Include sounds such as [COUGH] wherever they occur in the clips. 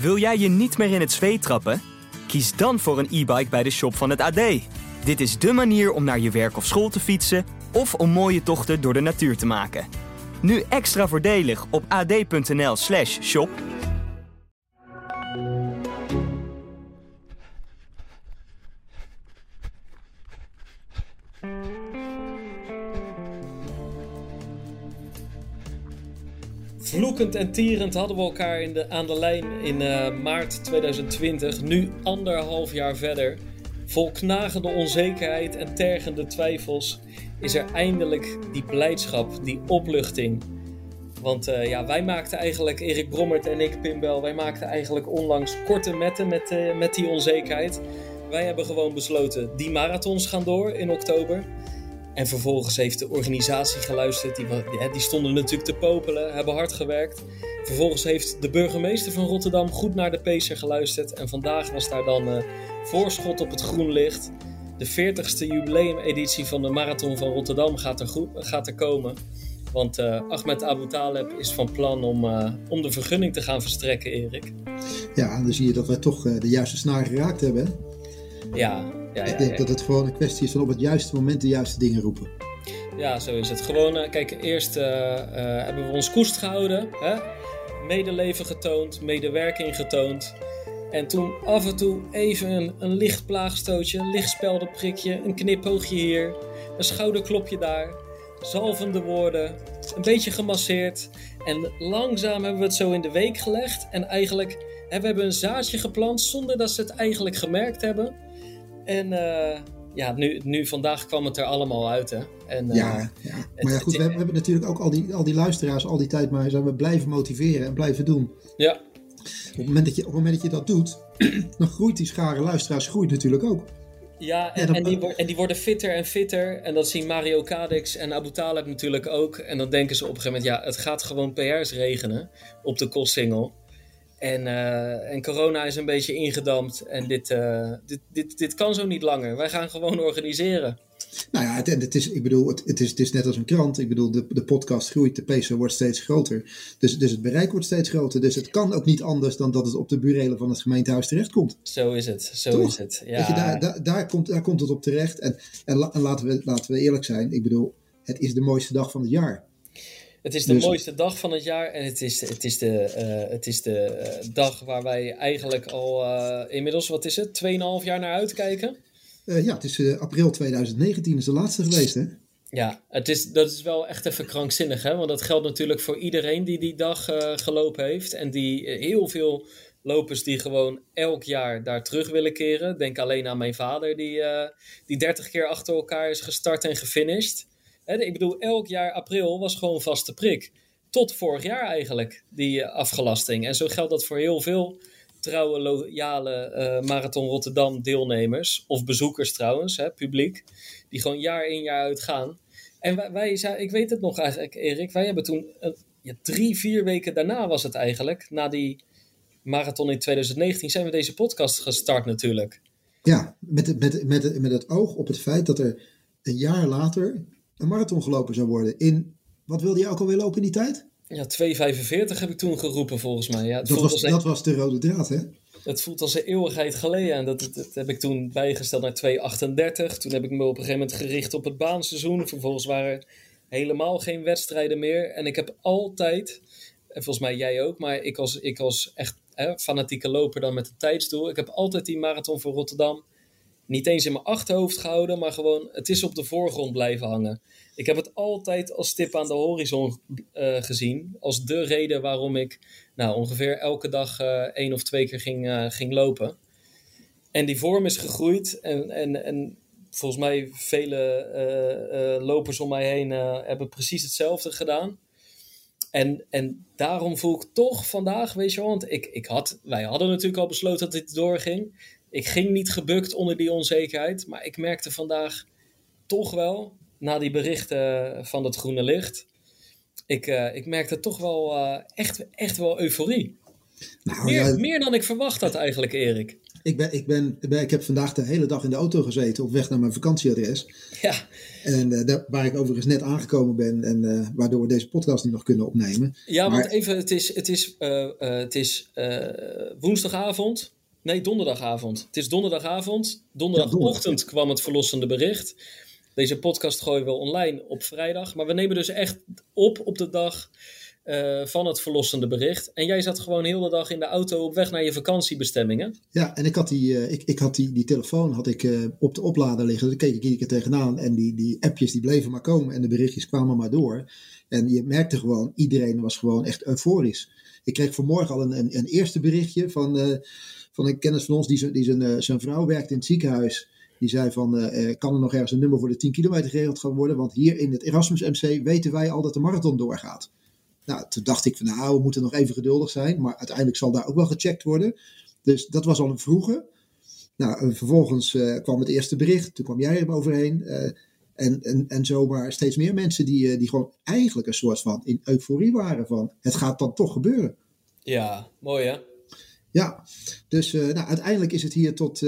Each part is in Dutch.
Wil jij je niet meer in het zweet trappen? Kies dan voor een e-bike bij de shop van het AD. Dit is dé manier om naar je werk of school te fietsen of om mooie tochten door de natuur te maken. Nu extra voordelig op ad.nl/slash Vloekend en tierend hadden we elkaar in de, aan de lijn in uh, maart 2020. Nu anderhalf jaar verder. Vol knagende onzekerheid en tergende twijfels is er eindelijk die blijdschap, die opluchting. Want uh, ja, wij maakten eigenlijk, Erik Brommert en ik, Pimbel, wij maakten eigenlijk onlangs korte metten met, uh, met die onzekerheid. Wij hebben gewoon besloten, die marathons gaan door in oktober. En vervolgens heeft de organisatie geluisterd. Die, die, stonden natuurlijk te popelen, hebben hard gewerkt. Vervolgens heeft de burgemeester van Rotterdam goed naar de Pacer geluisterd. En vandaag was daar dan uh, voorschot op het groen licht. De 40ste jubileumeditie van de Marathon van Rotterdam gaat er, goed, gaat er komen. Want uh, Ahmed Abu Taleb is van plan om, uh, om de vergunning te gaan verstrekken, Erik. Ja, dan zie je dat wij toch de juiste snaar geraakt hebben. Ja, ja, ik denk dat het gewoon een kwestie is van op het juiste moment de juiste dingen roepen. Ja, zo is het. Gewoon, uh, kijk, eerst uh, uh, hebben we ons koest gehouden, hè? medeleven getoond, medewerking getoond. En toen af en toe even een, een licht plaagstootje, een licht speldenprikje, een knipoogje hier, een schouderklopje daar, zalvende woorden, een beetje gemasseerd. En langzaam hebben we het zo in de week gelegd. En eigenlijk hebben we een zaadje geplant zonder dat ze het eigenlijk gemerkt hebben. En uh, ja, nu, nu vandaag kwam het er allemaal uit. Hè? En, ja, ja, maar ja, goed, we, hebben, we hebben natuurlijk ook al die, al die luisteraars al die tijd maar zijn we blijven motiveren en blijven doen. Ja. Op het moment dat je, op het moment dat, je dat doet, [CLEARS THROAT] dan groeit die schare luisteraars groeit natuurlijk ook. Ja, en, ja, dan, en, die, en die worden fitter en fitter. En dat zien Mario Kadix en Abu Talib natuurlijk ook. En dan denken ze op een gegeven moment, ja, het gaat gewoon PR's regenen op de kostsingel. En, uh, en corona is een beetje ingedampt. En dit, uh, dit, dit, dit kan zo niet langer. Wij gaan gewoon organiseren. Nou ja, het, het is, ik bedoel, het, het, is, het is net als een krant. Ik bedoel, de, de podcast groeit, de pace wordt steeds groter. Dus, dus het bereik wordt steeds groter. Dus het kan ook niet anders dan dat het op de burelen van het gemeentehuis terechtkomt. Zo is het, zo Toch? is het. Ja. Je, daar, daar, daar, komt, daar komt het op terecht. En, en, la, en laten, we, laten we eerlijk zijn. Ik bedoel, het is de mooiste dag van het jaar. Het is de dus... mooiste dag van het jaar en het is, het is de, uh, het is de uh, dag waar wij eigenlijk al uh, inmiddels, wat is het, 2,5 jaar naar uitkijken? ja, het is april 2019 is de laatste geweest, hè? Ja, het is, dat is wel echt even krankzinnig, hè? Want dat geldt natuurlijk voor iedereen die die dag gelopen heeft. En die heel veel lopers die gewoon elk jaar daar terug willen keren. Denk alleen aan mijn vader, die, die 30 keer achter elkaar is gestart en gefinished. Ik bedoel, elk jaar april was gewoon vaste prik. Tot vorig jaar eigenlijk, die afgelasting. En zo geldt dat voor heel veel trouwe, loyale uh, Marathon Rotterdam deelnemers. Of bezoekers trouwens, hè, publiek. Die gewoon jaar in jaar uit gaan. En wij, wij ik weet het nog eigenlijk, Erik. Wij hebben toen, ja, drie, vier weken daarna was het eigenlijk. Na die marathon in 2019 zijn we deze podcast gestart natuurlijk. Ja, met, met, met, met het oog op het feit dat er een jaar later een marathon gelopen zou worden. In, wat wilde je ook alweer lopen in die tijd? Ja, 2,45 heb ik toen geroepen volgens mij. Ja, dat, was, dat was de rode draad, hè? Het voelt als een eeuwigheid geleden. En dat, dat, dat heb ik toen bijgesteld naar 2,38. Toen heb ik me op een gegeven moment gericht op het baanseizoen. Vervolgens waren er helemaal geen wedstrijden meer. En ik heb altijd, en volgens mij jij ook, maar ik als, ik als echt hè, fanatieke loper dan met een tijdsdoel. Ik heb altijd die marathon voor Rotterdam niet eens in mijn achterhoofd gehouden, maar gewoon het is op de voorgrond blijven hangen. Ik heb het altijd als stip aan de horizon uh, gezien, als de reden waarom ik nou, ongeveer elke dag uh, één of twee keer ging, uh, ging lopen. En die vorm is gegroeid en, en, en volgens mij vele lopers om mij heen hebben precies hetzelfde gedaan. En, en daarom voel ik toch vandaag, weet je wel, want ik, ik had, wij hadden natuurlijk al besloten dat dit doorging. Ik ging niet gebukt onder die onzekerheid, maar ik merkte vandaag toch wel, na die berichten van het groene licht, ik, uh, ik merkte toch wel uh, echt, echt wel euforie. Nou, meer, ja, meer dan ik verwacht had eigenlijk, Erik. Ik, ben, ik, ben, ik heb vandaag de hele dag in de auto gezeten op weg naar mijn vakantieadres. Ja. En uh, daar, waar ik overigens net aangekomen ben en waardoor we deze podcast nu nog kunnen opnemen. Ja, maar... want even, het is, het is, het is woensdagavond. Nee, donderdagavond. Het is donderdagavond. Donderdagochtend kwam het verlossende bericht. Deze podcast gooien we online op vrijdag. Maar we nemen dus echt op op de dag uh, van het verlossende bericht. En jij zat gewoon heel de dag in de auto op weg naar je vakantiebestemmingen. Ja, en ik had die, uh, ik, ik had die, die telefoon had ik, uh, op de oplader liggen. Daar keek ik iedere keer tegenaan. En die, die appjes die bleven maar komen en de berichtjes kwamen maar door. En je merkte gewoon, iedereen was gewoon echt euforisch. Ik kreeg vanmorgen al een, een, een eerste berichtje van, van een kennis van ons die, die zijn, zijn vrouw werkt in het ziekenhuis. Die zei van, kan er nog ergens een nummer voor de 10 kilometer geregeld gaan worden? Want hier in het Erasmus MC weten wij al dat de marathon doorgaat. Nou, toen dacht ik van nou, we moeten nog even geduldig zijn. Maar uiteindelijk zal daar ook wel gecheckt worden. Dus dat was al een vroege. Nou, vervolgens kwam het eerste bericht. Toen kwam jij er overheen. En, en, en zo maar steeds meer mensen die, die gewoon eigenlijk een soort van in euforie waren van het gaat dan toch gebeuren. Ja, mooi hè? Ja, dus nou, uiteindelijk is het hier tot,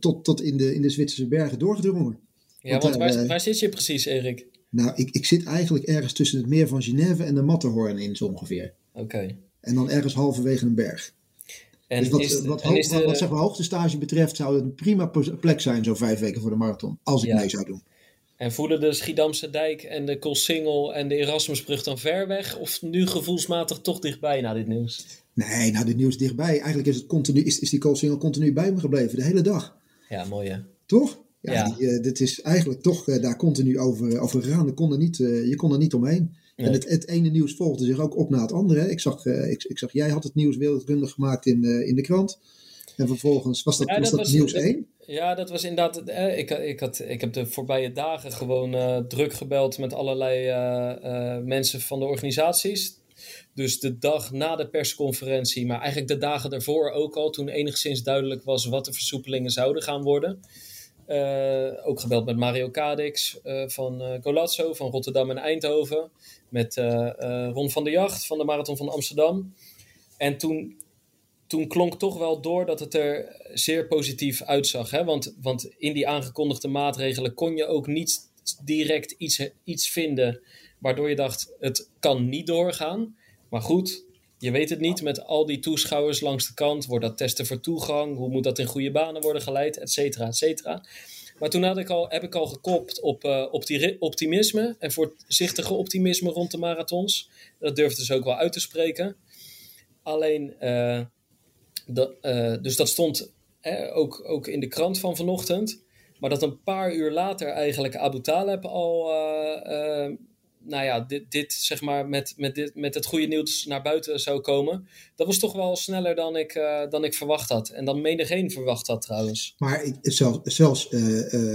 tot, tot in, de, in de Zwitserse bergen doorgedrongen. Ja, want, want waar, waar zit je precies, Erik? Nou, ik, ik zit eigenlijk ergens tussen het meer van Genève en de Matterhorn in zo ongeveer. Oké. En dan ergens halverwege een berg. En dus wat, is, wat, wat, de, wat zeg maar, hoogtestage betreft zou het een prima plek zijn, zo vijf weken voor de marathon, als ik ja. mee zou doen. En voelen de Schiedamse dijk en de Koolsingel en de Erasmusbrug dan ver weg? Of nu gevoelsmatig toch dichtbij na dit nieuws? Nee, na dit nieuws dichtbij. Eigenlijk is, het continu, is, is die Koolsingel continu bij me gebleven, de hele dag. Ja, mooi hè? Toch? Ja, ja. Die, uh, dit is eigenlijk toch uh, daar continu over, over gegaan. Je kon er niet, uh, je kon er niet omheen. Nee. En het, het, ene nieuws volgde zich ook op na het andere. Ik zag, ik, ik, zag jij had het nieuws wereldkundig gemaakt in, in de krant. En vervolgens was dat, ja, was dat, was, nieuws 1. Ja, dat was inderdaad. Eh, ik, ik, had, ik heb de voorbije dagen gewoon uh, druk gebeld met allerlei uh, mensen van de organisaties. Dus de dag na de persconferentie, maar eigenlijk de dagen daarvoor ook al, toen enigszins duidelijk was wat de versoepelingen zouden gaan worden. Ook gebeld met Mario Kadix van uh, van Rotterdam en Eindhoven. Met Ron van der Jacht van de Marathon van Amsterdam. En toen, toen klonk toch wel door dat het er zeer positief uitzag. Hè? Want, want in die aangekondigde maatregelen kon je ook niet direct iets, iets vinden waardoor je dacht: het kan niet doorgaan. Maar goed, je weet het niet met al die toeschouwers langs de kant. Wordt dat testen voor toegang? Hoe moet dat in goede banen worden geleid? Et cetera, et cetera. Maar toen had ik al, heb ik al gekopt op uh, optimisme en voorzichtige optimisme rond de marathons. Dat durfde ze ook wel uit te spreken. Alleen, uh, dat, uh, dus dat stond ook, ook in de krant van vanochtend. Maar dat een paar uur later eigenlijk Abu Taleb al nou ja, dit, dit zeg maar met, met, dit, met het goede nieuws naar buiten zou komen. Dat was toch wel sneller dan ik, uh, dan ik verwacht had. En dan menigeen verwacht had trouwens. Maar ik, zelf, zelfs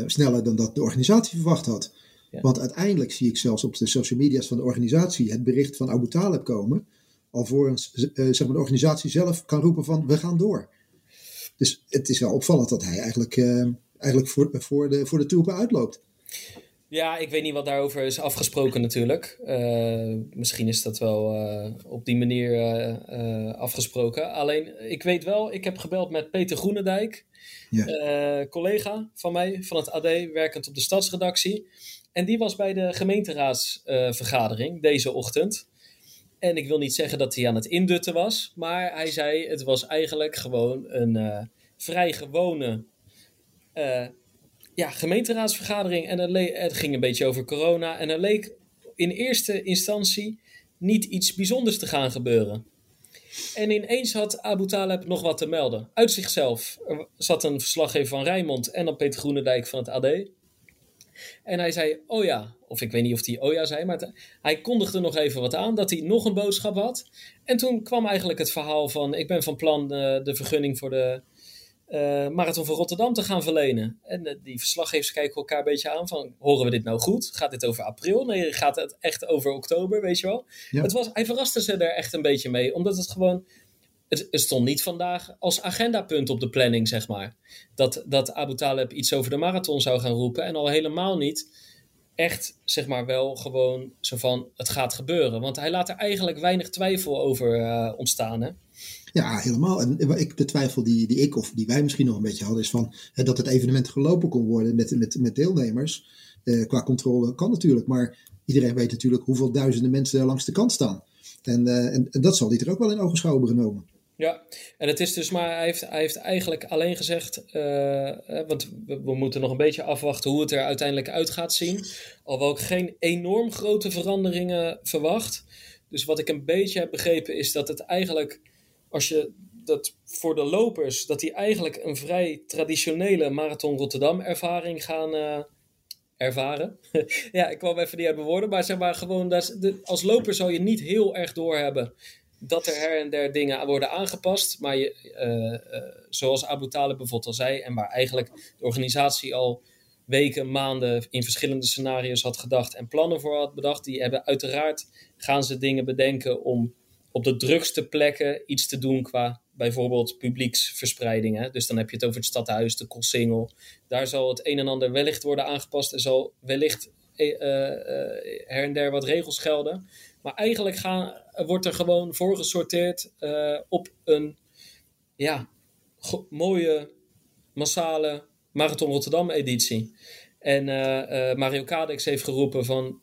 sneller dan dat de organisatie verwacht had. Ja. Want uiteindelijk zie ik zelfs op de social media's van de organisatie het bericht van Abu Talib komen. Alvorens zeg maar, de organisatie zelf kan roepen van we gaan door. Dus het is wel opvallend dat hij eigenlijk, eigenlijk voor, voor, de, voor de troepen uitloopt. Ja, ik weet niet wat daarover is afgesproken natuurlijk. Uh, misschien is dat wel uh, op die manier uh, afgesproken. Alleen, ik weet wel, ik heb gebeld met Peter Groenendijk, ja. collega van mij van het AD, werkend op de stadsredactie. En die was bij de gemeenteraadsvergadering deze ochtend. En ik wil niet zeggen dat hij aan het indutten was, maar hij zei het was eigenlijk gewoon een vrij gewone ja, gemeenteraadsvergadering en het ging een beetje over corona. En er leek in eerste instantie niet iets bijzonders te gaan gebeuren. En ineens had Abu Taleb nog wat te melden. Uit zichzelf. Er zat een verslaggever van Rijnmond en dan Peter Groenendijk van het AD. En hij zei, oh ja, of ik weet niet of hij oh ja zei, maar hij kondigde nog even wat aan, dat hij nog een boodschap had. En toen kwam eigenlijk het verhaal van, ik ben van plan uh, de vergunning voor de uh, Marathon van Rotterdam te gaan verlenen. En uh, die verslaggevers kijken elkaar een beetje aan van, horen we dit nou goed? Gaat dit over april? Nee, gaat het echt over oktober, weet je wel? Ja. Het was, hij verraste ze er echt een beetje mee, omdat het gewoon... Het, stond niet vandaag als agendapunt op de planning, zeg maar. Dat, dat Abu Taleb iets over de marathon zou gaan roepen. En al helemaal niet echt, zeg maar, wel gewoon zo van, het gaat gebeuren. Want hij laat er eigenlijk weinig twijfel over uh, ontstaan, hè? Ja, helemaal. En ik, de twijfel die, die ik of die wij misschien nog een beetje hadden, is van hè, dat het evenement gelopen kon worden met, met, met deelnemers. Eh, qua controle kan natuurlijk, maar iedereen weet natuurlijk hoeveel duizenden mensen er langs de kant staan. En, eh, en, dat zal hij er ook wel in ogenschouw hebben genomen. Ja, en het is dus maar, hij heeft, hij heeft eigenlijk alleen gezegd, uh, want we, moeten nog een beetje afwachten hoe het er uiteindelijk uit gaat zien. Alhoewel ik geen enorm grote veranderingen verwacht. Dus wat ik een beetje heb begrepen is dat het eigenlijk, als je dat voor de lopers, dat die eigenlijk een vrij traditionele Marathon Rotterdam ervaring gaan uh, ervaren. [LAUGHS] ja, ik kwam even niet uit mijn woorden, maar zeg maar gewoon, dat, als loper zou je niet heel erg doorhebben dat er her en der dingen worden aangepast. Maar je, uh, uh, zoals Abu Talib bijvoorbeeld al zei, en waar eigenlijk de organisatie al weken, maanden in verschillende scenario's had gedacht en plannen voor had bedacht, die hebben uiteraard gaan ze dingen bedenken om op de drukste plekken iets te doen qua bijvoorbeeld publieksverspreiding. Dus dan heb je het over het stadhuis, de Koolsingel. Daar zal het een en ander wellicht worden aangepast en zal wellicht uh, her en der wat regels gelden. Maar eigenlijk gaan, wordt er gewoon voor gesorteerd uh, op een ja, mooie, massale Marathon Rotterdam editie. En Mario Kadex heeft geroepen van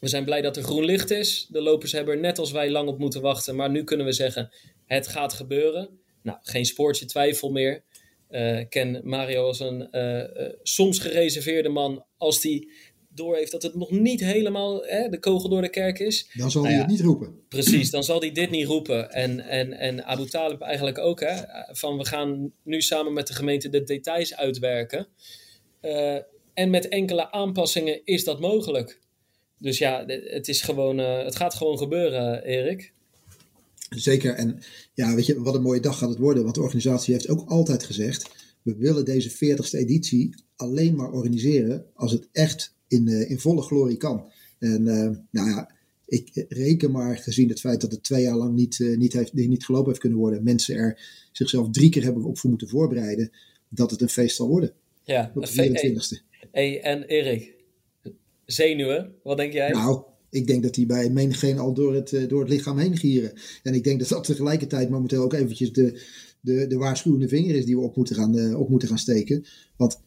we zijn blij dat er groen licht is. De lopers hebben er net als wij lang op moeten wachten. Maar nu kunnen we zeggen, het gaat gebeuren. Nou, geen spoortje twijfel meer. Uh, ken Mario als een soms gereserveerde man. Als die door heeft dat het nog niet helemaal hè, de kogel door de kerk is. Dan zal nou hij ja, het niet roepen. Precies, dan zal hij dit niet roepen. En, en, en Abu Talib eigenlijk ook. Hè, van we gaan nu samen met de gemeente de details uitwerken. en met enkele aanpassingen is dat mogelijk. Dus ja, het, is gewoon, uh, het gaat gewoon gebeuren, Erik. Zeker. En ja, weet je, wat een mooie dag gaat het worden. Want de organisatie heeft ook altijd gezegd: we willen deze 40ste editie alleen maar organiseren als het echt in, uh, in volle glorie kan. En uh, nou ja, ik reken maar gezien het feit dat het twee jaar lang niet, niet, heeft, niet gelopen heeft kunnen worden, mensen er zichzelf drie keer hebben op voor moeten voorbereiden, dat het een feest zal worden. Ja, op de 24ste. Hey, en Erik, zenuwen. Wat denk jij? Nou, ik denk dat die bij menigeen al door het, door het lichaam heen gieren. En ik denk dat dat tegelijkertijd momenteel ook eventjes de, de, de waarschuwende vinger is die we op moeten, gaan, op moeten gaan steken. Want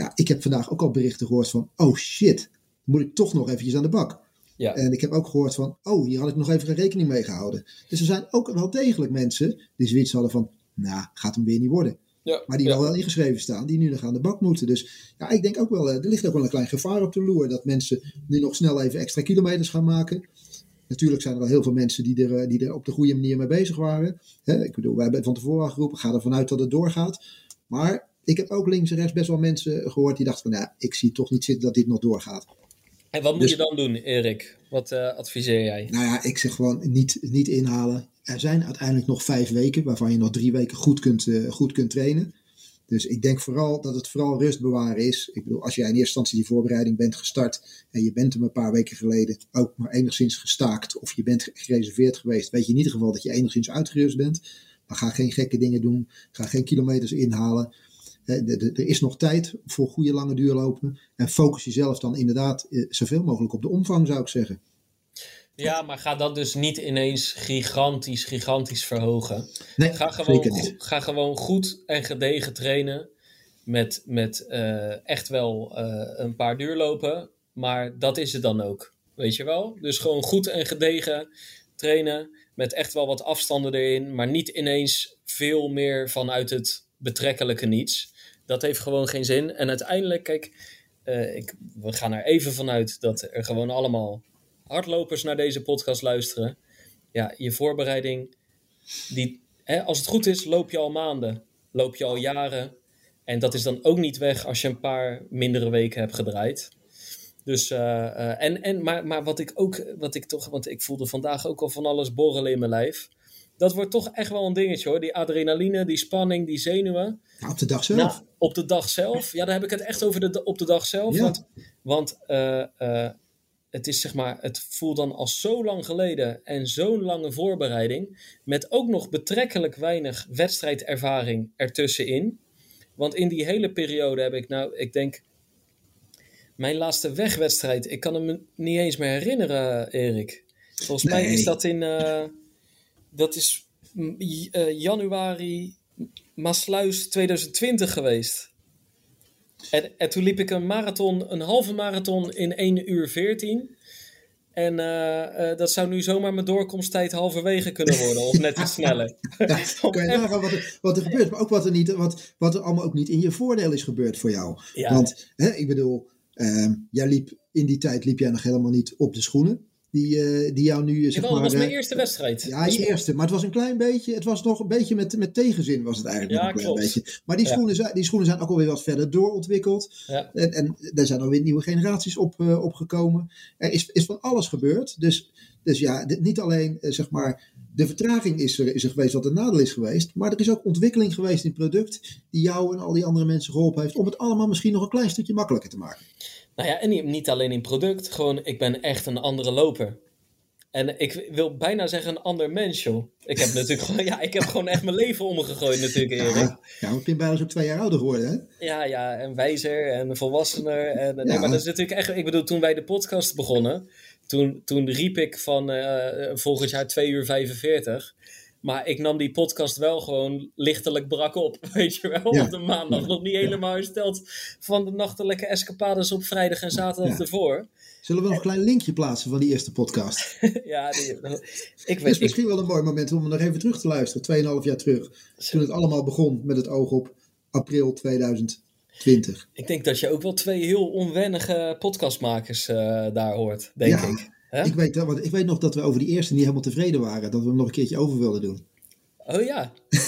ja, ik heb vandaag ook al berichten gehoord van, oh shit, moet ik toch nog eventjes aan de bak. Ja. En ik heb ook gehoord van, oh, hier had ik nog even geen rekening mee gehouden. Dus er zijn ook wel degelijk mensen die zoiets hadden van, nou, gaat hem weer niet worden. Ja, maar die ja. wel ingeschreven staan, die nu nog aan de bak moeten. Dus ja, ik denk ook wel, er ligt ook wel een klein gevaar op de loer. Dat mensen nu nog snel even extra kilometers gaan maken. Natuurlijk zijn er wel heel veel mensen die er, die er op de goede manier mee bezig waren. Hè, ik bedoel, wij hebben van tevoren al geroepen, ga ervan uit dat het doorgaat. Maar ik heb ook links en rechts best wel mensen gehoord die dachten van, ja, ik zie toch niet zitten dat dit nog doorgaat. En wat moet dus, je dan doen, Erik? Wat uh, adviseer jij? Nou ja, ik zeg gewoon niet, niet inhalen. Er zijn uiteindelijk nog vijf weken, waarvan je nog drie weken goed kunt, uh, goed kunt trainen. Dus ik denk vooral dat het vooral rust bewaren is. Ik bedoel, als jij in eerste instantie die voorbereiding bent gestart en je bent hem een paar weken geleden ook maar enigszins gestaakt of je bent gereserveerd geweest, weet je in ieder geval dat je enigszins uitgerust bent. Maar ga geen gekke dingen doen, ga geen kilometers inhalen. Er is nog tijd voor goede lange duurlopen. En focus jezelf dan inderdaad eh, zoveel mogelijk op de omvang, zou ik zeggen. Ja, maar ga dat dus niet ineens gigantisch, gigantisch verhogen. Nee, ga gewoon, goed, ga gewoon goed en gedegen trainen. Met, met uh, echt wel uh, een paar duurlopen. Maar dat is het dan ook. Weet je wel? Dus gewoon goed en gedegen trainen. Met echt wel wat afstanden erin. Maar niet ineens veel meer vanuit het betrekkelijke niets. Dat heeft gewoon geen zin. En uiteindelijk, kijk, uh, ik, we gaan er even vanuit dat er gewoon allemaal hardlopers naar deze podcast luisteren. Ja, je voorbereiding, die, hè, als het goed is, loop je al maanden, loop je al jaren. En dat is dan ook niet weg als je een paar mindere weken hebt gedraaid. Dus, uh, uh, en, en, maar, maar wat ik ook, wat ik toch, want ik voelde vandaag ook al van alles borrelen in mijn lijf dat wordt toch echt wel een dingetje hoor. Die adrenaline, die spanning, die zenuwen. Ja, op de dag zelf. Nou, op de dag zelf. Ja, daar heb ik het echt over de, op de dag zelf. Ja. Want, want uh, uh, het is zeg maar, het voelt dan als zo lang geleden en zo'n lange voorbereiding. Met ook nog betrekkelijk weinig wedstrijdervaring ertussenin. Want in die hele periode heb ik nou, ik denk, mijn laatste wegwedstrijd. Ik kan hem niet eens meer herinneren, Erik. Volgens nee. mij is dat in. Uh, dat is eh, januari Maasluis 2020 geweest. En, en toen liep ik een marathon, een halve marathon in 1 uur 14. En eh, eh, dat zou nu zomaar mijn doorkomsttijd halverwege kunnen worden, of net iets sneller. [LAUGHS] [LAUGHS] Ja, kan je nagaan wat er, wat er gebeurt, maar ook wat er, niet, wat, wat er allemaal ook niet in je voordeel is gebeurd voor jou. Ja. Want hè, ik bedoel, ehm, jij liep in die tijd liep jij nog helemaal niet op de schoenen. Die, eh, die jou nu, zeg Jawel, maar... dat was mijn eh, eerste wedstrijd. Ja, je eerste. Maar het was een klein beetje, het was nog een beetje met, met tegenzin was het eigenlijk Ja, een klopt. beetje. Maar die schoenen, zijn, die schoenen zijn ook alweer wat verder doorontwikkeld. En, en er zijn alweer nieuwe generaties op, eh, opgekomen. Er is, is van alles gebeurd. Dus, dus ja, dit- niet alleen eh, zeg maar, de vertraging is er, is er geweest wat een nadeel is geweest. Maar er is ook ontwikkeling geweest in het product die jou en al die andere mensen geholpen heeft. Om het allemaal misschien nog een klein stukje makkelijker te maken. Nou ja, en niet, alleen in product, gewoon ik ben echt een andere loper. En ik wil bijna zeggen een ander mens, joh. Ik heb natuurlijk [LAUGHS] gewoon, ja, ik heb gewoon echt mijn leven omgegooid natuurlijk, Erik. Ja, ja want Pim is ook twee jaar ouder geworden, hè? Ja, ja, en wijzer en volwassener. En, nee, Ja. maar dat is natuurlijk echt, ik bedoel, toen wij de podcast begonnen, toen, toen riep ik van eh, volgend jaar 2 uur 45. Maar ik nam die podcast wel gewoon lichtelijk brak op, [LAUGHS] weet je wel, Ja. op de maandag. Ja. Nog niet helemaal hersteld van de nachtelijke escapades op vrijdag en zaterdag ervoor. Zullen we nog een klein linkje plaatsen van die eerste podcast? [LAUGHS] ja, die, [LAUGHS] ik Het is weet, ik, misschien wel een mooi moment om nog even terug te luisteren. 2,5 jaar terug. Toen het allemaal begon met het oog op april 2020. ik denk dat je ook wel twee heel onwennige podcastmakers eh, daar hoort, denk Ja. ik. Ik, weet, want ik weet nog dat we over die eerste niet helemaal tevreden waren. Dat we hem nog een keertje over wilden doen. Oh ja. [LAUGHS]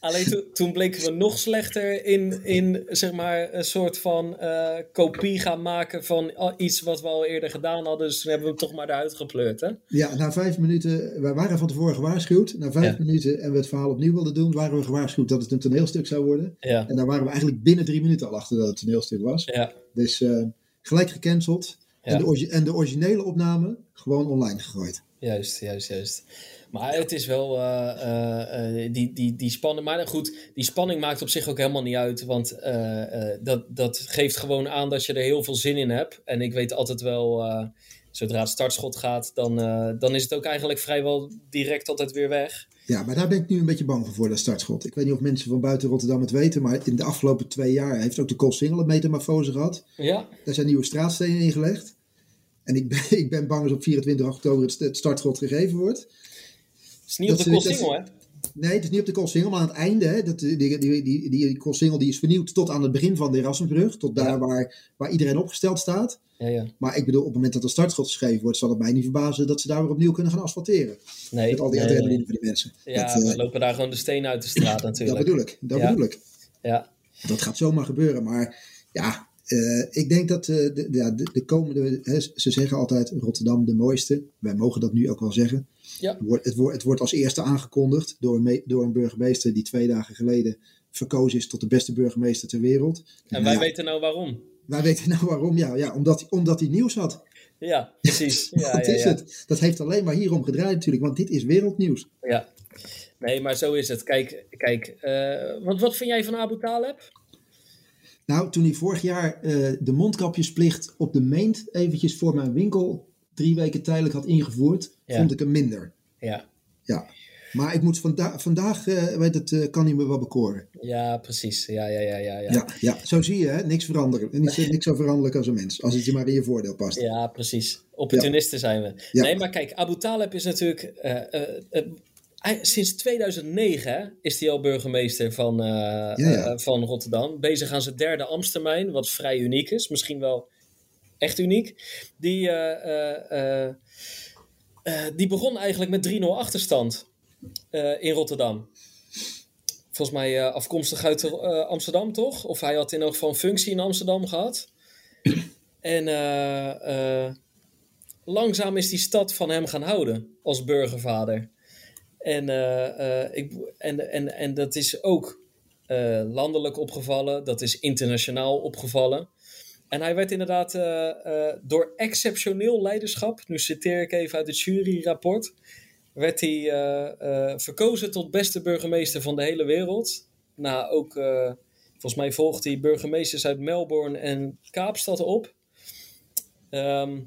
Alleen to- toen bleken we nog slechter in, in zeg maar, een soort van eh, kopie gaan maken van al- iets wat we al eerder gedaan hadden. Dus toen hebben we hem toch maar eruit gepleurd, hè? Ja, na vijf minuten, wij waren van tevoren gewaarschuwd. Na vijf Ja. minuten en we het verhaal opnieuw wilden doen, waren we gewaarschuwd dat het een toneelstuk zou worden. Ja, En daar waren we eigenlijk binnen drie minuten al achter dat het toneelstuk was. ja, Dus eh, gelijk gecanceld. En, de en de originele opname gewoon online gegooid. juist, juist, juist. Maar het is wel eh, eh, eh, die, die, die spanning. Maar goed, die spanning maakt op zich ook helemaal niet uit. Want dat, dat geeft gewoon aan dat je er heel veel zin in hebt. En ik weet altijd wel, zodra het startschot gaat, dan, dan is het ook eigenlijk vrijwel direct altijd weer weg. Ja, maar daar ben ik nu een beetje bang voor, voor dat startschot. Ik weet niet of mensen van buiten Rotterdam het weten, maar in de afgelopen twee jaar heeft ook de Koolsingel een metamorfose gehad. Ja, Daar zijn nieuwe straatstenen ingelegd. En ik ben, [LAUGHS] ik ben bang dat op 24 oktober het, startschot gegeven wordt. het is niet op de Koolsingel, hè? Nee, het is niet op de Koolsingel, maar aan het einde. Hè, dat, die, die, die, die, die is vernieuwd tot aan het begin van de Erasmusbrug. Tot daar Ja. waar, waar iedereen opgesteld staat. Ja, ja. Maar ik bedoel, op het moment dat er startschot geschreven wordt, zal het mij niet verbazen dat ze daar weer opnieuw kunnen gaan asfalteren. Nee, Met al die nee, adrenaline nee. voor die mensen. Ja, dat, eh, lopen daar gewoon de stenen uit de straat dat natuurlijk. bedoel ik. Dat bedoel ik. Ja, Dat gaat zomaar gebeuren. Maar ja, eh, ik denk dat eh, de, ja, de, de komende. Hè, ze zeggen altijd Rotterdam de mooiste. Wij mogen dat nu ook wel zeggen. Ja. Het, wordt, het, wordt, het wordt als eerste aangekondigd door een, me- door een burgemeester die twee dagen geleden verkozen is tot de beste burgemeester ter wereld. en Nou wij ja, weten nou waarom. wij weten nou waarom. Ja, ja omdat, omdat hij nieuws had. Ja, precies. [LAUGHS] Ja, dat ja, is ja. het. Dat heeft alleen maar hierom gedraaid natuurlijk. Want dit is wereldnieuws. Ja. Nee, maar zo is het. Kijk, kijk eh, wat, wat vind jij van Abu Taleb? Nou, toen hij vorig jaar eh, de mondkapjesplicht op de meent eventjes voor mijn winkel drie weken tijdelijk had ingevoerd, Ja. vond ik hem minder. Ja, Ja. Maar ik moet vanda vandaag, eh, weet het, eh, kan hij me wel bekoren. ja precies. Ja, ja, ja, ja. Ja, Ja, ja. zo zie je, hè? niks veranderen. Niks, niks zo veranderlijk als een mens, als het je maar in je voordeel past. Ja, precies. Opportunisten zijn we. Ja. Nee, maar kijk, Abu Taleb is natuurlijk... eh, sinds 2009 hè, is hij al burgemeester van, van Rotterdam. Bezig aan zijn derde Amstermijn, wat vrij uniek is. Misschien wel echt uniek. Die, eh, eh, eh, die begon eigenlijk met 3-0 achterstand in Rotterdam. Volgens mij afkomstig uit Amsterdam, toch? Of hij had in elk geval een functie in Amsterdam gehad. En langzaam is die stad van hem gaan houden als burgervader. En, ik, en, en, en dat is ook landelijk opgevallen, dat is internationaal opgevallen. En hij werd inderdaad eh, eh, door exceptioneel leiderschap, nu citeer ik even uit het juryrapport, werd hij eh, verkozen tot beste burgemeester van de hele wereld. Na ook, volgens mij volgt hij burgemeesters uit Melbourne en Kaapstad op. Ehm,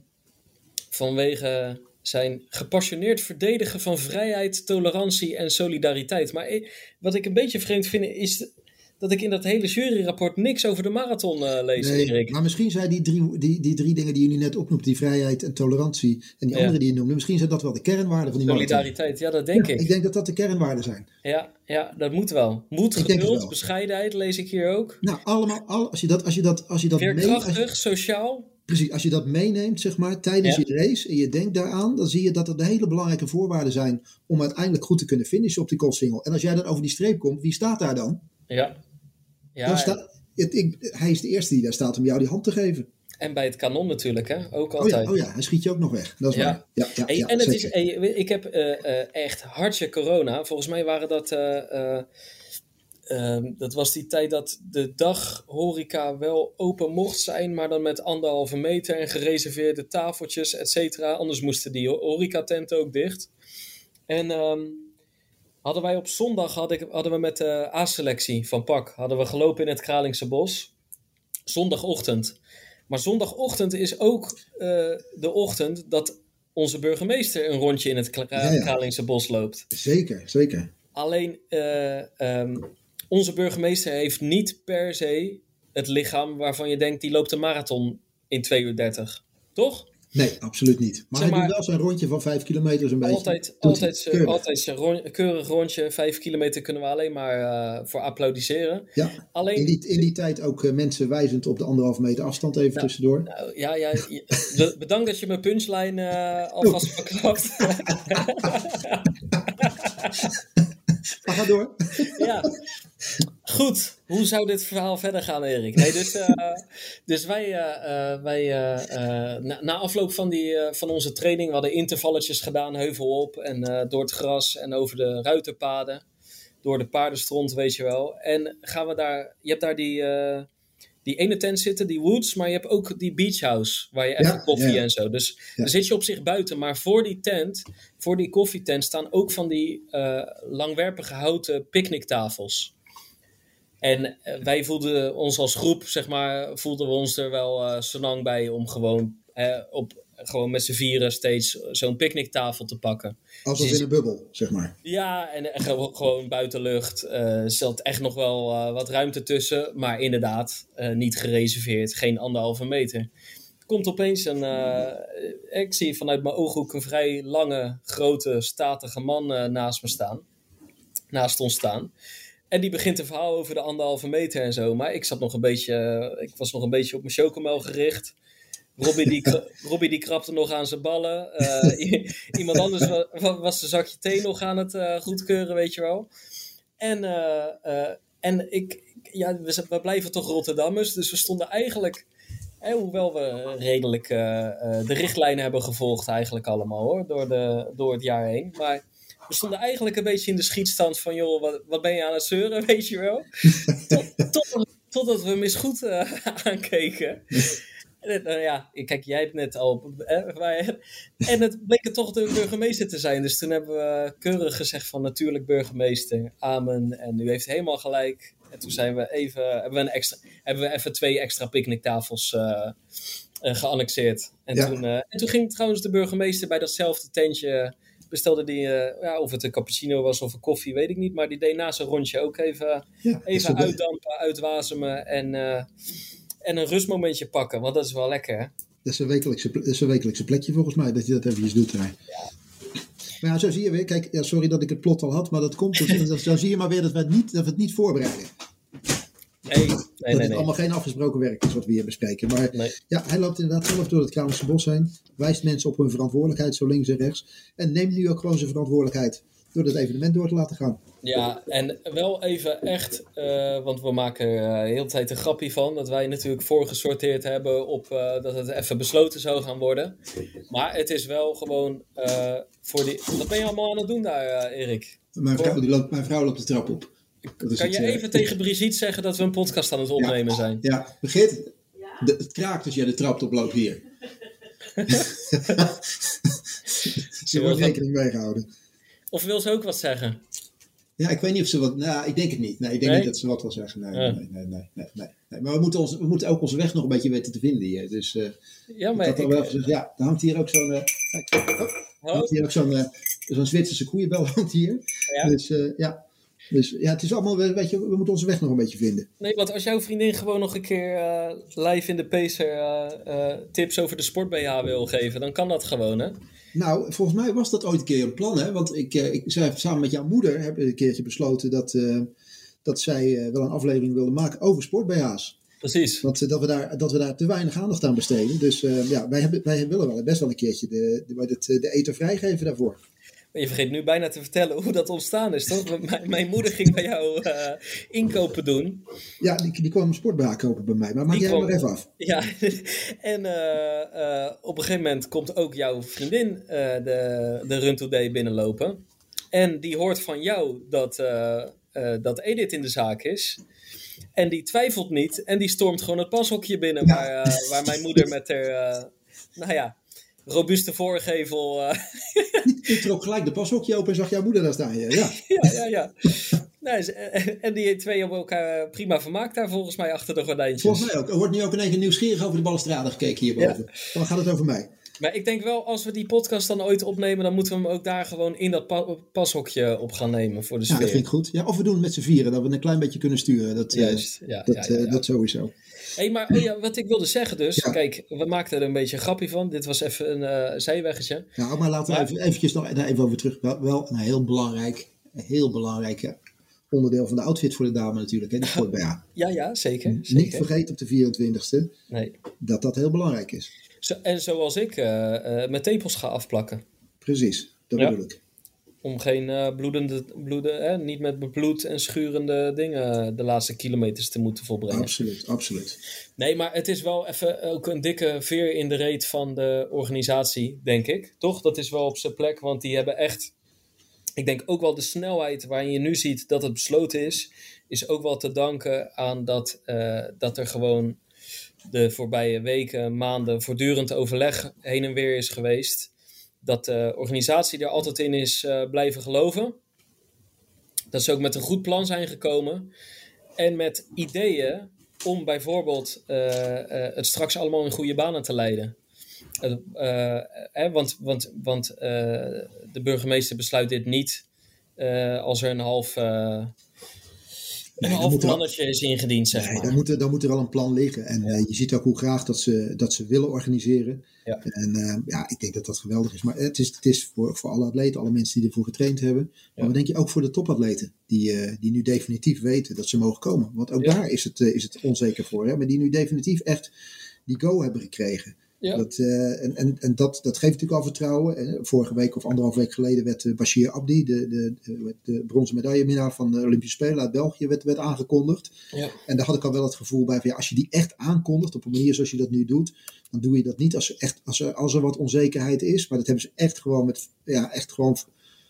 vanwege zijn gepassioneerd verdedigen van vrijheid, tolerantie en solidariteit. Maar wat ik een beetje vreemd vind is dat ik in dat hele juryrapport niks over de marathon uh, lees. Nee, maar misschien zijn die drie, die, die drie dingen die jullie net opnoemt, die vrijheid en tolerantie en die andere die je noemde, misschien zijn dat wel de kernwaarden van die Solidariteit, ja, dat denk ik. Ik denk dat dat de kernwaarden zijn. Ja, ja dat moet wel. Moed, geduld, bescheidenheid lees ik hier ook. Nou, allemaal, al, als je dat, als je dat, als je dat Veerkrachtig, mee, sociaal. Precies, als je dat meeneemt, zeg maar, tijdens je race en je denkt daaraan, dan zie je dat er de hele belangrijke voorwaarden zijn om uiteindelijk goed te kunnen finishen op die single. En als jij dan over die streep komt, wie staat daar dan? Ja. Ja het, ik, hij is de eerste die daar staat om jou die hand te geven. En bij het kanon natuurlijk, hè? Ook altijd. Oh ja, oh ja hij schiet je ook nog weg. Dat is ja. waar. Ja, ja, ja, en het is, ik heb uh, uh, echt hartje corona. Volgens mij waren dat uh, Ehm, dat was die tijd dat de daghoreca wel open mocht zijn, maar dan met anderhalve meter en gereserveerde tafeltjes, et cetera. Anders moesten die horecatenten ook dicht. En um, hadden wij op zondag, hadden, hadden we met de A-selectie van PAK, hadden we gelopen in het Kralingse Bos. Zondagochtend. Maar zondagochtend is ook uh, de ochtend dat onze burgemeester een rondje in het Kralingse Bos loopt. Zeker, zeker. Alleen uh, um, onze burgemeester heeft niet per se het lichaam waarvan je denkt die loopt een marathon in 2 uur 30. Toch? Nee, absoluut niet. Maar, hij doet wel zijn rondje van 5 kilometer een beetje. Altijd, altijd, keurig. altijd zijn rond, keurig rondje. 5 kilometer kunnen we alleen maar uh, voor applaudisseren. Ja, alleen, in, die, in die tijd ook uh, mensen wijzend op de anderhalve meter afstand even nou, tussendoor. Nou, ja, ja, [LAUGHS] bedankt dat je mijn punchline uh, alvast verklapt. [LAUGHS] maar ga door. ja, [LAUGHS] Goed, hoe zou dit verhaal verder gaan, Erik? Nee, dus, uh, [LAUGHS] dus wij, uh, wij na, na, afloop van, die, van onze training, we hadden intervalletjes gedaan, heuvel op en door het gras en over de ruiterpaden, door de paardenstront, weet je wel. En gaan we daar, je hebt daar die, die ene tent zitten, die woods, maar je hebt ook die beach house, waar je even koffie en zo. Dus dan zit je op zich buiten, maar voor die tent, voor die koffietent, staan ook van die langwerpige houten picknicktafels. En eh, wij voelden ons als groep, zeg maar, voelden we ons er wel uh, zo lang bij om gewoon, op, gewoon met z'n vieren steeds zo'n picknicktafel te pakken. Als dus, in een bubbel, zeg maar. Ja, en, gewoon buitenlucht. Uh, er zat echt nog wel wat ruimte tussen, maar inderdaad niet gereserveerd, geen anderhalve meter. komt opeens een, ik zie vanuit mijn ooghoek een vrij lange, grote, statige man naast me staan. Naast ons staan. En die begint een verhaal over de anderhalve meter en zo. Maar ik zat nog een beetje, ik was nog een beetje op mijn chocomel gericht. Robbie die, [LAUGHS] Robbie die krapte nog aan zijn ballen. Uh, [LAUGHS] iemand anders was, was zijn zakje thee nog aan het uh, goedkeuren, weet je wel. En, uh, en ik, ja, we, we, blijven toch Rotterdammers. Dus we stonden eigenlijk, hoewel we redelijk de richtlijnen hebben gevolgd eigenlijk allemaal hoor, door, de, door het jaar heen. Maar we stonden eigenlijk een beetje in de schietstand van, joh, wat, wat ben je aan het zeuren, [LAUGHS] weet je wel? tot, tot, totdat we misgoed uh, [LAUGHS] aankeken. En, uh, ja, kijk, jij hebt net al. en het bleek er toch de burgemeester te zijn. Dus toen hebben we keurig gezegd van natuurlijk burgemeester, amen. En u heeft helemaal gelijk. En toen zijn we even, hebben, we een extra, hebben we even twee extra picknicktafels uh, geannexeerd. En, toen, en toen ging trouwens de burgemeester bij datzelfde tentje bestelde die, uh, ja, of het een cappuccino was of een koffie, weet ik niet. Maar die deed na zijn rondje ook even, even uitdampen, uitwasemen en, uh, en een rustmomentje pakken. Want dat is wel lekker, hè? Dat is een wekelijkse, dat is een wekelijkse plekje volgens mij, dat je dat eventjes doet. Hè? Ja. Maar ja, zo zie je weer. Kijk, ja, sorry dat ik het plot al had, maar dat komt. Dus, [LAUGHS] zo zie je maar weer dat we het niet, dat we het niet voorbereiden. Nee, nee, dat nee, het allemaal geen afgesproken werk is wat we hier bespreken. Maar ja, hij loopt inderdaad zelf door het Kralingse Bos heen. Wijst mensen op hun verantwoordelijkheid, zo links en rechts. En neemt nu ook gewoon zijn verantwoordelijkheid door het evenement door te laten gaan. Ja, en wel even echt, uh, want we maken uh, de hele tijd een grapje van. Dat wij natuurlijk voorgesorteerd hebben op uh, dat het even besloten zou gaan worden. Maar het is wel gewoon voor die... Wat ben je allemaal aan het doen daar, Erik? Mijn vrouw, die loopt, mijn vrouw loopt de trap op. Kan je even tegen Brigitte zeggen dat we een podcast aan het opnemen ja, zijn? Ja, Brigitte, de, het kraakt als jij de trap oploopt hier. [LAUGHS] Ze wordt rekening mee gehouden. Of wil ze ook wat zeggen? Ja, ik weet niet of ze wat. Nou, ik denk het niet. Nee, ik denk Nee? niet dat ze wat wil zeggen. Nee, Ja. nee, nee, nee, nee, nee, nee. Maar we moeten, ons, we moeten ook onze weg nog een beetje weten te vinden hier. Dus eh Ja, ik maar had al ik, wel gezegd, ja, er hangt hier ook zo'n. eh, kijk, oh, er Oh, hangt hier ook zo'n eh, zo'n Zwitserse koeienbel hangt hier. Ja. Dus eh, ja. Dus ja, het is allemaal, weet je, we moeten onze weg nog een beetje vinden. nee, want als jouw vriendin gewoon nog een keer eh, live in de Pacer eh, eh, tips over de sport BH wil geven, dan kan dat gewoon, hè? Nou, volgens mij was dat ooit een keer een plan, hè? Want ik, ik zei samen met jouw moeder hebben we een keertje besloten dat, dat zij wel een aflevering wilde maken over sport-BH's. Precies. Want dat, we daar, dat we daar te weinig aandacht aan besteden. Dus ja, wij, hebben, wij willen wel best wel een keertje de, de, de, de eten vrijgeven daarvoor. Je vergeet nu bijna te vertellen hoe dat ontstaan is, toch? Mijn, mijn moeder ging bij jou eh, inkopen doen. Ja, die, die kwam een kopen bij mij. Maar maak Die jij kwam- maar even af. Ja, [LAUGHS] en eh, eh, op een gegeven moment komt ook jouw vriendin de, de Run Today binnenlopen. En die hoort van jou dat, dat Edith in de zaak is. En die twijfelt niet en die stormt gewoon het pashokje binnen. Ja. Waar, waar mijn moeder met haar, nou ja, robuuste voorgevel... eh, Ik trok gelijk de pashokje open en zag jouw moeder daar staan. Ja, [LAUGHS] ja. ja, ja, ja. Nee, ze- en- die twee hebben elkaar prima vermaakt daar volgens mij achter de gordijntjes. volgens mij ook. Er wordt nu ook in één keer nieuwsgierig over de balustrade gekeken hierboven. Dan gaat het over mij. Maar ik denk wel, als we die podcast dan ooit opnemen, dan moeten we hem ook daar gewoon in dat pa- pashokje op gaan nemen voor de Ja, sfeer. dat vind ik goed. Ja, of we doen het met z'n vieren, dat we een klein beetje kunnen sturen. Dat, eh, Juist, ja, dat, ja, ja, eh, ja. dat sowieso. Hey, maar oh ja, wat ik wilde zeggen dus, Ja. kijk, we maakten er een beetje een grapje van. Dit was even een eh, zijweggetje. Ja, maar laten we Maar- even, eventjes nog daar even over terug. Wel, wel een heel belangrijk, een heel belangrijk eh, onderdeel van de outfit voor de dame natuurlijk. Hè, die sport. [LAUGHS] Ja, ja, zeker. Niet zeker. vergeten op de 24e Nee. dat dat heel belangrijk is. Zo, en zoals ik eh, mijn tepels ga afplakken. Precies, dat Ja. bedoel ik. Om geen eh, bloedende, bloeden, hè, niet met bebloed en schurende dingen de laatste kilometers te moeten volbrengen. Absoluut, absoluut. Nee, maar het is wel even ook een dikke veer in de reet van de organisatie, denk ik. Toch? Dat is wel op zijn plek, want die hebben echt. Ik denk ook wel de snelheid waarin je nu ziet dat het besloten is, is ook wel te danken aan dat, eh, dat er gewoon de voorbije weken, maanden voortdurend overleg heen en weer is geweest. Dat de organisatie er altijd in is eh, blijven geloven. Dat ze ook met een goed plan zijn gekomen. En met ideeën om bijvoorbeeld eh, eh, het straks allemaal in goede banen te leiden. Want want, want de burgemeester besluit dit niet als er een half, dan moet er- plannetje is ingediend, zeg Nee, maar. dan, moet er, dan moet er wel een plan liggen. En eh, je ziet ook hoe graag dat ze, dat ze willen organiseren. Ja. En eh, ja, ik denk dat dat geweldig is. Maar het is, het is voor, voor alle atleten, alle mensen die ervoor getraind hebben. Maar wat denk je ook voor de topatleten? Die, eh, die nu definitief weten dat ze mogen komen. Want ook daar is het, is het onzeker voor. Hè? Maar die nu definitief echt die go hebben gekregen. Ja. Dat, eh, en en, en dat, dat geeft natuurlijk al vertrouwen. Vorige week of anderhalf week geleden werd eh, Bashir Abdi, de, de, de, de bronzen medailleminnaar van de Olympische Spelen uit België, werd, werd aangekondigd. Ja. En daar had ik al wel het gevoel bij van ja, als je die echt aankondigt op een manier zoals je dat nu doet, dan doe je dat niet als er, echt, als er, als er wat onzekerheid is. Maar dat hebben ze echt gewoon met ja, echt gewoon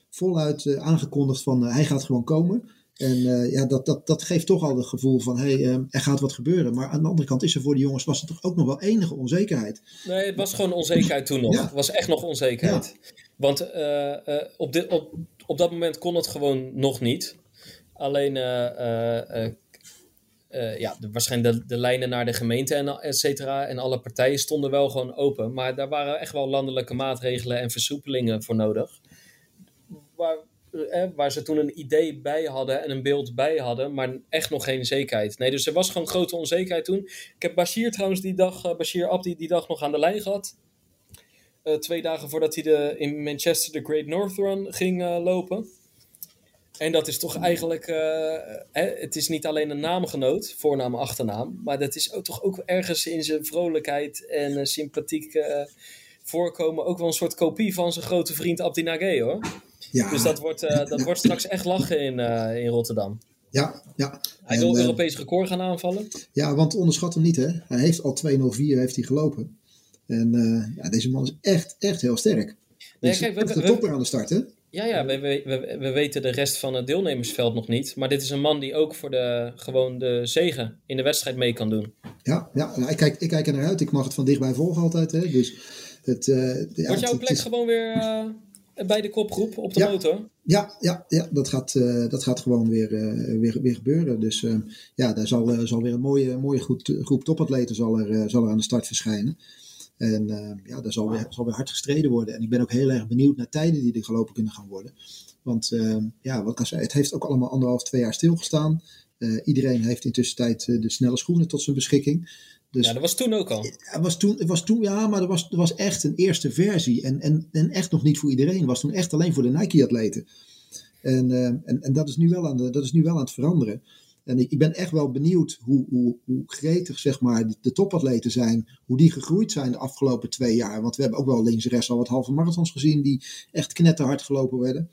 voluit eh, aangekondigd van hij gaat gewoon komen. En eh, ja, dat, dat, dat geeft toch al het gevoel van hé, hey, eh, er gaat wat gebeuren. Maar aan de andere kant is er voor die jongens was er toch ook nog wel enige onzekerheid. Nee, het was gewoon onzekerheid toen nog. Ja. Het was echt nog onzekerheid. Want eh, eh, op, dit, op, op dat moment kon het gewoon nog niet. Alleen, ja, de, waarschijnlijk de, de lijnen naar de gemeente en et cetera en alle partijen stonden wel gewoon open. Maar daar waren echt wel landelijke maatregelen en versoepelingen voor nodig. Waar, eh, waar ze toen een idee bij hadden en een beeld bij hadden, maar echt nog geen zekerheid. Nee, dus er was gewoon grote onzekerheid toen. Ik heb Bashir trouwens die dag, eh, Bashir Abdi die dag nog aan de lijn gehad. Eh, twee dagen voordat hij de, in Manchester de Great North Run ging eh, lopen. En dat is toch eigenlijk, hè, het is niet alleen een naamgenoot, voornaam, achternaam, maar dat is ook, toch ook ergens in zijn vrolijkheid en sympathiek voorkomen ook wel een soort kopie van zijn grote vriend Abdi Nagé hoor. Ja, Dus dat wordt, eh, dat wordt straks echt lachen in, eh, in Rotterdam. ja, ja. Hij wil eh, Europees record gaan aanvallen. Ja, want onderschat hem niet, hè? Hij heeft al 2.04 heeft hij gelopen. En ja, deze man is echt, echt heel sterk. Nee, Dus kijk, we- echt de we- topper aan de start, hè? Ja, ja we, we, we, we weten de rest van het deelnemersveld nog niet. Maar dit is een man die ook voor de, gewoon de zegen in de wedstrijd mee kan doen. Ja, ja nou, ik, kijk, ik kijk er naar uit. Ik mag het van dichtbij volgen altijd, hè? Dus het, ja, Wordt jouw plek het gewoon weer... bij de kopgroep op de Ja. motor? Ja, ja, ja dat, gaat, eh, dat gaat gewoon weer, eh, weer, weer gebeuren. Dus eh, ja, daar zal, zal weer een mooie, mooie groep, groep topatleten zal er, zal er aan de start verschijnen. En ja, daar zal weer, zal weer hard gestreden worden. En ik ben ook heel erg benieuwd naar tijden die er gelopen kunnen gaan worden. Want ja, wat ik al zei, het heeft ook allemaal anderhalf, twee jaar stilgestaan. Iedereen heeft intussen tijd de snelle schoenen tot zijn beschikking. Dus Ja, dat was toen ook al. het was toen, het was toen, ja, maar er was, er was echt een eerste versie. En, en, en echt nog niet voor iedereen. Het was toen echt alleen voor de Nike-atleten. En, eh, en, en dat, is nu wel aan de, dat is nu wel aan het veranderen. En ik, ik ben echt wel benieuwd hoe, hoe, hoe gretig zeg maar, de, de topatleten zijn. Hoe die gegroeid zijn de afgelopen twee jaar. Want we hebben ook wel links en rechts al wat halve marathons gezien. Die echt knetterhard gelopen werden.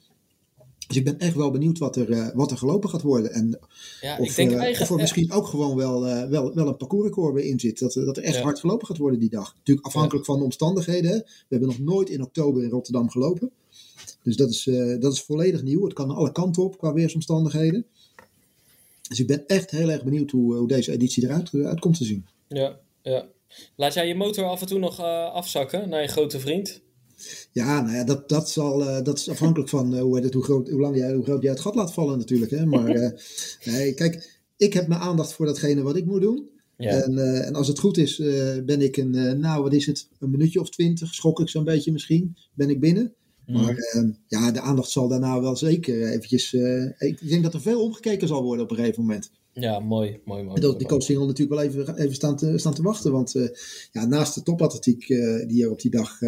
Dus ik ben echt wel benieuwd wat er, eh, wat er gelopen gaat worden. En Ja, of, ik denk eh, of er misschien ook gewoon wel, eh, wel, wel een parcoursrecord bij in zit. Dat, dat er echt Ja. hard gelopen gaat worden die dag. Natuurlijk afhankelijk van de omstandigheden. We hebben nog nooit in oktober in Rotterdam gelopen. Dus dat is, dat is volledig nieuw. Het kan alle kanten op qua weersomstandigheden. Dus ik ben echt heel erg benieuwd hoe, hoe deze editie eruit uit komt te zien. Ja, ja. Laat jij je motor af en toe nog afzakken naar je grote vriend? Ja, nou ja, dat, dat, zal, eh, dat is afhankelijk van eh, hoe, het, hoe, groot, hoe, lang jij, hoe groot jij het gat laat vallen natuurlijk. Hè. Maar [LAUGHS] eh, nee, kijk, ik heb mijn aandacht voor datgene wat ik moet doen. Ja. En, en als het goed is, ben ik een, nou wat is het, een minuutje of twintig, schok ik zo'n beetje misschien, ben ik binnen. Mhm. Maar eh, ja, de aandacht zal daarna wel zeker eventjes, ik denk dat er veel omgekeken zal worden op een gegeven moment. Ja, mooi, mooi, mooi. Dat die coachsingel natuurlijk wel even, even staan, te, staan te wachten. Want ja, naast de topatletiek die er op die dag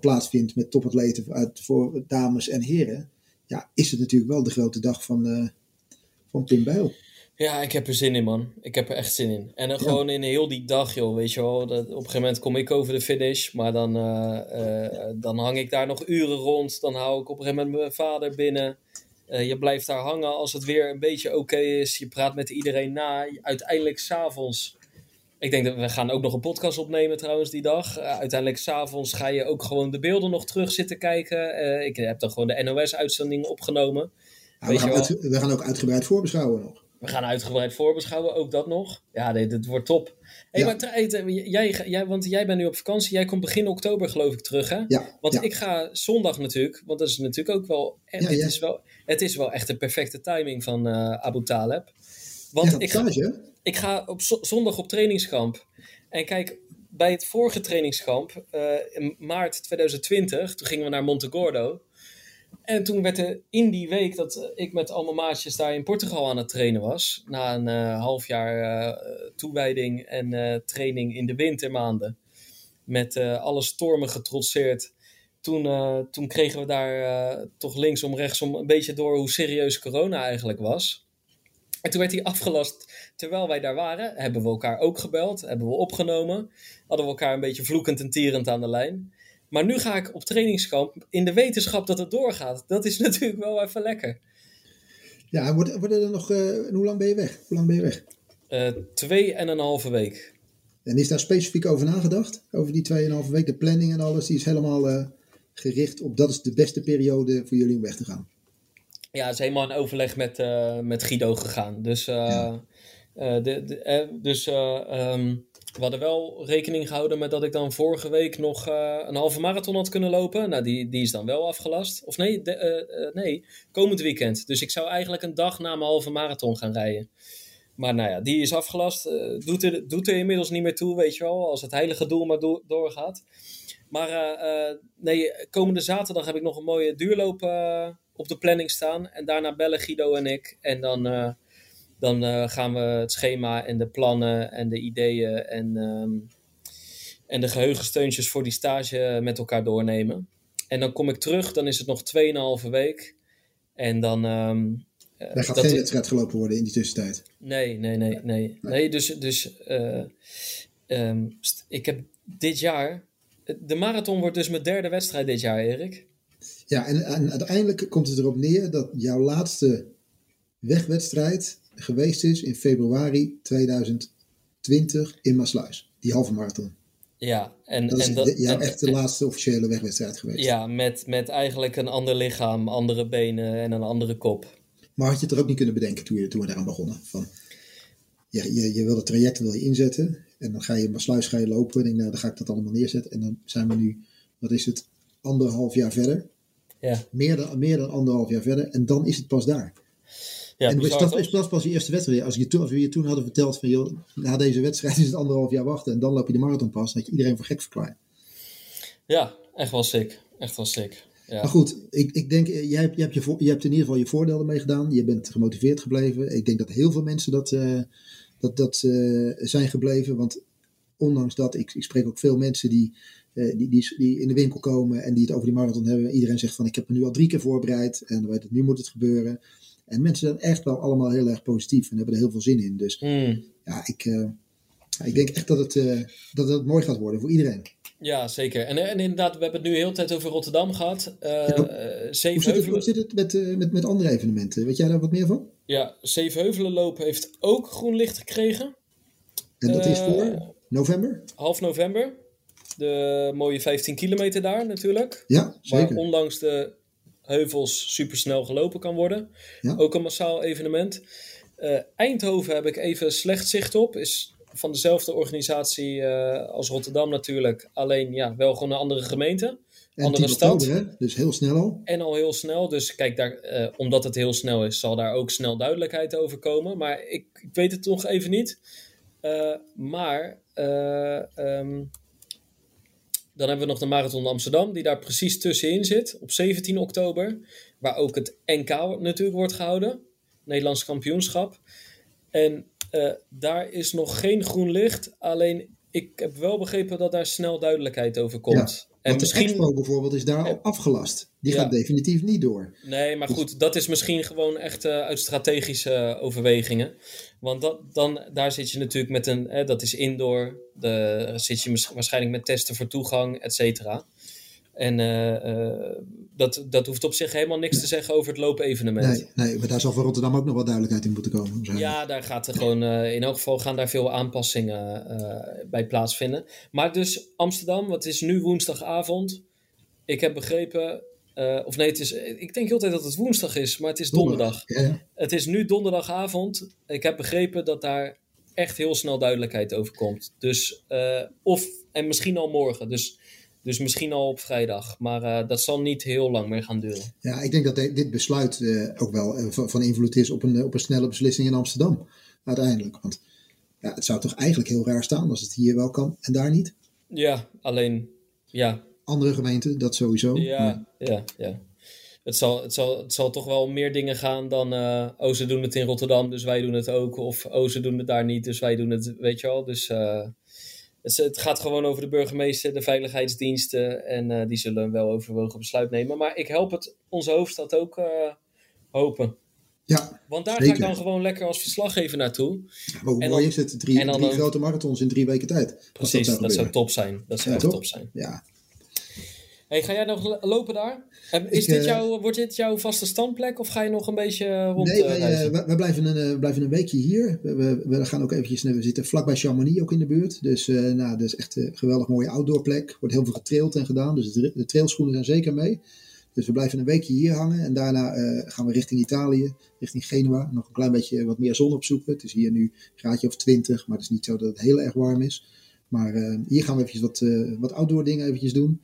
plaatsvindt met topatleten uit, voor dames en heren, ja, is het natuurlijk wel de grote dag van, eh van Pim Bijl. Ja, ik heb er zin in, man. Ik heb er echt zin in. En dan Ja. gewoon in heel die dag, joh, weet je wel. Dat, op een gegeven moment kom ik over de finish, maar dan, eh, eh, dan hang ik daar nog uren rond. Dan hou ik op een gegeven moment mijn vader binnen. Eh, je blijft daar hangen als het weer een beetje oké is. Je praat met iedereen na. Uiteindelijk s'avonds. Ik denk dat we gaan ook nog een podcast opnemen trouwens die dag. Eh, uiteindelijk s'avonds ga je ook gewoon de beelden nog terug zitten kijken. Eh, ik heb dan gewoon de NOS-uitzending opgenomen. Ja, we, gaan uit- we gaan ook uitgebreid voorbeschouwen nog. We gaan uitgebreid voorbeschouwen, ook dat nog. Ja, dit wordt top. Hey, Ja. maar jij, jij, want jij bent nu op vakantie. Jij komt begin oktober geloof ik terug, hè? Ja, Want ik ga zondag natuurlijk, want dat is natuurlijk ook wel... Het. Is wel het is wel echt de perfecte timing van eh, Abu Taleb. Want ja, ik, ga? Ik ga op zo- zondag op trainingskamp. En kijk, bij het vorige trainingskamp, eh, in maart 2020, toen gingen we naar Montegordo. En toen werd er in die week dat ik met allemaal maatjes daar in Portugal aan het trainen was, na een eh, half jaar eh, toewijding en training in de wintermaanden, met alle stormen getrotseerd, toen, toen kregen we daar toch linksom, rechtsom een beetje door hoe serieus corona eigenlijk was. En toen werd hij afgelast terwijl wij daar waren. Hebben we elkaar ook gebeld, hebben we opgenomen. Hadden we elkaar een beetje vloekend en tierend aan de lijn. Maar nu ga ik op trainingskamp in de wetenschap dat het doorgaat. Dat is [LAUGHS] natuurlijk wel even lekker. Ja, worden, worden er nog, eh, hoe lang ben je weg? Hoe lang ben je weg? Eh, twee en een halve week. En is daar specifiek over nagedacht? Over die 2,5 week, de planning en alles, die is helemaal eh, gericht op dat is de beste periode voor jullie om weg te gaan. Ja, het is helemaal in overleg met, eh, met Guido gegaan. Dus, eh, Ja. eh, de, de, dus eh, ehm, we hadden wel rekening gehouden met dat ik dan vorige week nog een halve marathon had kunnen lopen. Nou, die, die is dan wel afgelast. Of nee, de, nee, komend weekend. Dus ik zou eigenlijk een dag na mijn halve marathon gaan rijden. Maar nou ja, die is afgelast. Doet, er, doet er inmiddels niet meer toe, weet je wel. Als het heilige doel maar do- doorgaat. Maar nee, komende zaterdag heb ik nog een mooie duurloop op de planning staan. En daarna bellen Guido en ik. En dan, eh, dan eh, gaan we het schema en de plannen en de ideeën en, ehm, en de geheugensteuntjes voor die stage met elkaar doornemen. En dan kom ik terug, dan is het nog 2,5 week. En dan. ehm, eh, Daar gaat dat- geen wedstrijd gelopen worden in die tussentijd. Nee, nee, nee, nee. Nee, dus, dus eh, ehm, ik heb dit jaar... De marathon wordt dus mijn derde wedstrijd dit jaar, Erik. Ja, en, en uiteindelijk komt het erop neer dat jouw laatste wegwedstrijd geweest is in februari 2020 in Maasluis. Die halve marathon. Ja, en, Dat is en dat, de- en- echte laatste officiële wegwedstrijd geweest. Ja, met, met eigenlijk een ander lichaam, andere benen en een andere kop. Maar had je het er ook niet kunnen bedenken toen, je, toen we daaraan begonnen? Van, je, je, je wil het traject wil je inzetten. En dan ga je in Maasluis ga je lopen. En denk, nou, dan ga ik dat allemaal neerzetten. En dan zijn we nu, wat is het, anderhalf jaar verder. Ja. Meer, dan, meer dan anderhalf jaar verder. En dan is het pas daar. Ja, en bizar, dat is pas, pas die eerste wedstrijd. Als, je, toen- als we je toen hadden verteld van, joh, na deze wedstrijd is het anderhalf jaar wachten. En dan loop je de marathon pas. Dan had je iedereen voor gek verklaard. Ja, echt wel sick. Echt wel sick. Ja. Maar goed, ik, ik denk, eh, jij hebt, jij, hebt je voor- hebt in ieder geval je voordeel ermee gedaan. Je bent gemotiveerd gebleven. Ik denk dat heel veel mensen dat, eh, dat, dat eh, zijn gebleven. Want ondanks dat, ik, ik spreek ook veel mensen die, eh, die, die, die in de winkel komen en die het over die marathon hebben. Iedereen zegt van, ik heb me nu al drie keer voorbereid en weet het, nu moet het gebeuren. En mensen zijn echt wel allemaal heel erg positief en hebben er heel veel zin in. Dus Hmm. ja, ik, eh, ik denk echt dat het, eh, dat het mooi gaat worden voor iedereen. Ja, zeker. En, en inderdaad, we hebben het nu heel tijd over Rotterdam gehad. Eh Ja. eh, Hoe zit het, Zevenheuvelen, hoe zit het met, met, met andere evenementen? Weet jij daar wat meer van? ja, Zevenheuvelen lopen heeft ook groen licht gekregen. En dat is voor november? Half november. De mooie 15 kilometer daar natuurlijk. Ja, Waar zeker. ondanks de heuvels supersnel gelopen kan worden. Ja. Ook een massaal evenement. Eh, Eindhoven heb ik even slecht zicht op. Is van dezelfde organisatie eh, als Rotterdam natuurlijk. Alleen ja, wel gewoon een andere gemeente. En andere 10 stad. oktober, hè? Dus heel snel al. En al heel snel. Dus kijk, daar, eh, omdat het heel snel is, zal daar ook snel duidelijkheid over komen. Maar ik, ik weet het nog even niet. Maar eh, ehm, dan hebben we nog de Marathon Amsterdam, die daar precies tussenin zit. Op 17 oktober. Waar ook het NK natuurlijk wordt gehouden. Nederlands kampioenschap. En eh, daar is nog geen groen licht. Alleen ik heb wel begrepen dat daar snel duidelijkheid over komt. En misschien. de expo bijvoorbeeld is daar al afgelast. Die Ja. gaat definitief niet door. Nee, maar goed, dat is misschien gewoon echt eh, uit strategische eh, overwegingen. Want dat, dan, daar zit je natuurlijk met een, eh, dat is indoor, de, zit je waarschijnlijk met testen voor toegang, et cetera. En eh, eh, dat, dat hoeft op zich helemaal niks te zeggen over het loopevenement. Nee, nee, maar daar zal voor Rotterdam ook nog wat duidelijkheid in moeten komen. Ja, daar gaat er gewoon, eh, in elk geval gaan daar veel aanpassingen bij plaatsvinden. Maar dus Amsterdam, wat is nu woensdagavond? Ik heb begrepen, of nee, het is, ik denk heel de tijd dat het woensdag is, maar het is donderdag. Ja. Het is nu donderdagavond. Ik heb begrepen dat daar echt heel snel duidelijkheid over komt. Dus, of, en misschien al morgen. Dus, dus misschien al op vrijdag. Maar eh, dat zal niet heel lang meer gaan duren. Ja, ik denk dat de- dit besluit eh, ook wel eh, van, van invloed is op een, op een snelle beslissing in Amsterdam. Uiteindelijk. Want ja, het zou toch eigenlijk heel raar staan als het hier wel kan en daar niet. Ja, alleen, ja, Andere gemeenten, dat sowieso. Maar- Ja, ja, ja. Het zal, het, zal, het zal toch wel meer dingen gaan dan. oh, ze doen het in Rotterdam, dus wij doen het ook. Of oh, ze doen het daar niet, dus wij doen het. Weet je wel. Dus eh, het, gaat gewoon over de burgemeester, de veiligheidsdiensten. En eh, die zullen wel overwogen besluit nemen. Maar ik help het onze hoofdstad ook eh, hopen. ja, Want daar ga ik dan gewoon lekker als verslaggever naartoe. maar hoe En mooi dan- is het? Drie, drie grote marathons in drie weken tijd. Precies, dat, zou top zijn. Dat zou Ja, top zijn. Ja, Hey, ga jij nog lo- lopen daar? Is Ik, dit eh, jouw, wordt dit jouw vaste standplek of ga je nog een beetje rond Nee, eh, wij, eh, wij, wij blijven, een, eh, blijven een weekje hier. We, we, we gaan ook eventjes, we zitten vlakbij Chamonix ook in de buurt. Dus eh nou, dat is echt een geweldig mooie outdoor plek. Wordt heel veel getraild en gedaan. Dus de, de trailschoenen zijn zeker mee. Dus we blijven een weekje hier hangen. En daarna eh, gaan we richting Italië, richting Genua. Nog een klein beetje wat meer zon opzoeken. Het is hier nu een graadje of 20, maar het is niet zo dat het heel erg warm is. Maar eh, hier gaan we eventjes wat, eh, wat outdoor dingen eventjes doen.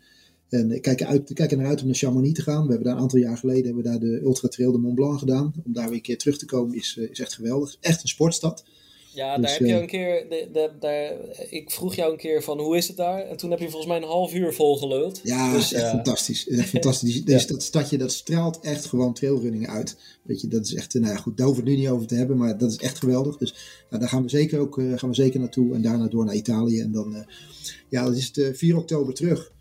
En ik kijk, uit, ik kijk er naar uit om naar Chamonix te gaan. We hebben daar een aantal jaar geleden hebben we daar de Ultra Trail de Mont Blanc gedaan. Om daar weer een keer terug te komen is, eh, is echt geweldig. Echt een sportstad. ja, dus, daar heb je eh, een keer. De, de, daar, ik vroeg jou een keer van hoe is het daar? En toen heb je volgens mij een half uur volgeluld. Ja, Dus, is echt fantastisch. Is echt fantastisch. Die- deze- Dat stadje dat straalt echt gewoon trailrunning uit. Weet je, dat is echt, eh, nou ja, goed, daar hoeven we het nu niet over te hebben, maar dat is echt geweldig. Dus nou, daar gaan we zeker ook gaan we zeker naartoe en daarna door naar Italië. En dan, ja, dat is het eh, 4 oktober terug.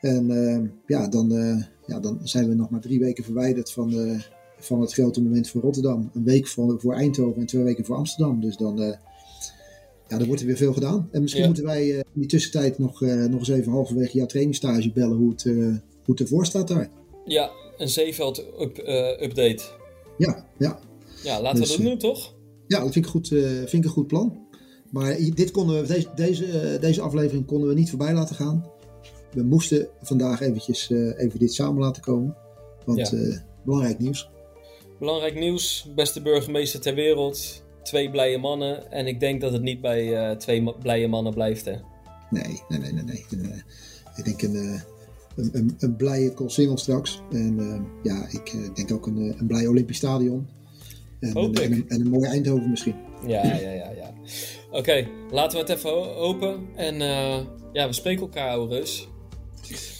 En eh, ja, dan, eh, ja, dan zijn we nog maar drie weken verwijderd van, eh, van het grote moment voor Rotterdam. Een week voor, voor Eindhoven en twee weken voor Amsterdam. Dus dan, eh, ja, dan wordt er weer veel gedaan. En misschien Ja. moeten wij in die tussentijd nog, nog eens even halverwege jouw trainingsstage bellen hoe het, hoe het ervoor staat daar. Ja, een zeeveld up, update. Ja, ja. Ja, laten Dus, we dat doen, toch? ja dat vind ik, goed, vind ik een goed plan. Maar dit konden we, deze, deze, deze aflevering konden we niet voorbij laten gaan. We moesten vandaag eventjes eh, even dit samen laten komen. Want Ja. eh, belangrijk nieuws. Belangrijk nieuws: beste burgemeester ter wereld. Twee blije mannen. En ik denk dat het niet bij eh, twee blije mannen blijft. Hè. Nee, nee, nee, nee. nee. Ik denk een, een, een, een blije Koolsingel straks. En ja, ik denk ook een, een blij Olympisch Stadion. En, Hoop en, ik. een, en een mooi Eindhoven misschien. Ja, ja, ja, ja. Oké, laten we het even open. En ja, we spreken elkaar, Reus.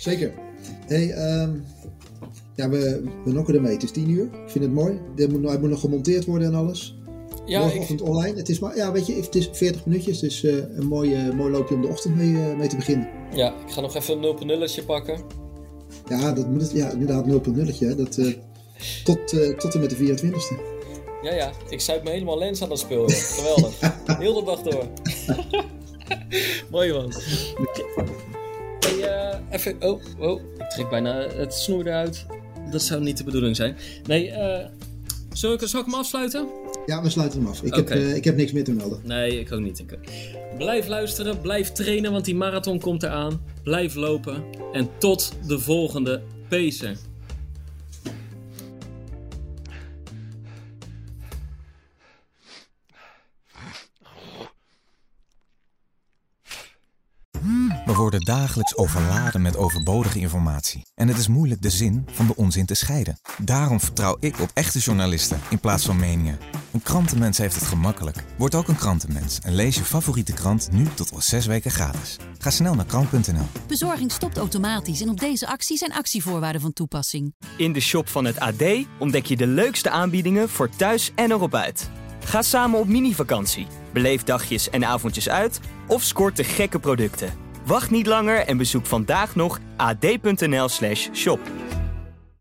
Zeker. Hey, ehm, ja, we, we nokken ermee. Het is tien uur. Ik vind het mooi. Dit moet, hij moet nog gemonteerd worden en alles. Ja, ik, Morgenochtend online. Het is maar, ja, weet je, het is 40 minuutjes. Dus een mooi, eh, mooi loopje om de ochtend mee, eh, mee te beginnen. ja, ik ga nog even een 0.0'tje pakken. Ja, dat moet het, ja inderdaad 0.0. hè. Dat, tot, tot en met de 24e. Ja, ja, ik zuip me helemaal lens aan het spul. [LAUGHS] Geweldig. Heel de dag door. [LAUGHS] Mooi man. Eh, even. Oh, oh, ik trek bijna het snoer eruit. Dat zou niet de bedoeling zijn. Nee, eh. Zal ik, zal ik hem afsluiten? Ja, we sluiten hem af. Ik, heb, eh, ik heb niks meer te melden. Nee, ik ook niet. Ik... Blijf luisteren, blijf trainen, want die marathon komt eraan. Blijf lopen en tot de volgende Pacer. Worden dagelijks overladen met overbodige informatie. En het is moeilijk de zin van de onzin te scheiden. Daarom vertrouw ik op echte journalisten in plaats van meningen. Een krantenmens heeft het gemakkelijk. Word ook een krantenmens en lees je favoriete krant nu tot al zes weken gratis. Ga snel naar krant.nl. Bezorging stopt automatisch en op deze actie zijn actievoorwaarden van toepassing. In de shop van het AD ontdek je de leukste aanbiedingen voor thuis en erop uit. Ga samen op mini-vakantie, beleef dagjes en avondjes uit of scoort de gekke producten. Wacht niet langer en bezoek vandaag nog ad.nl/shop.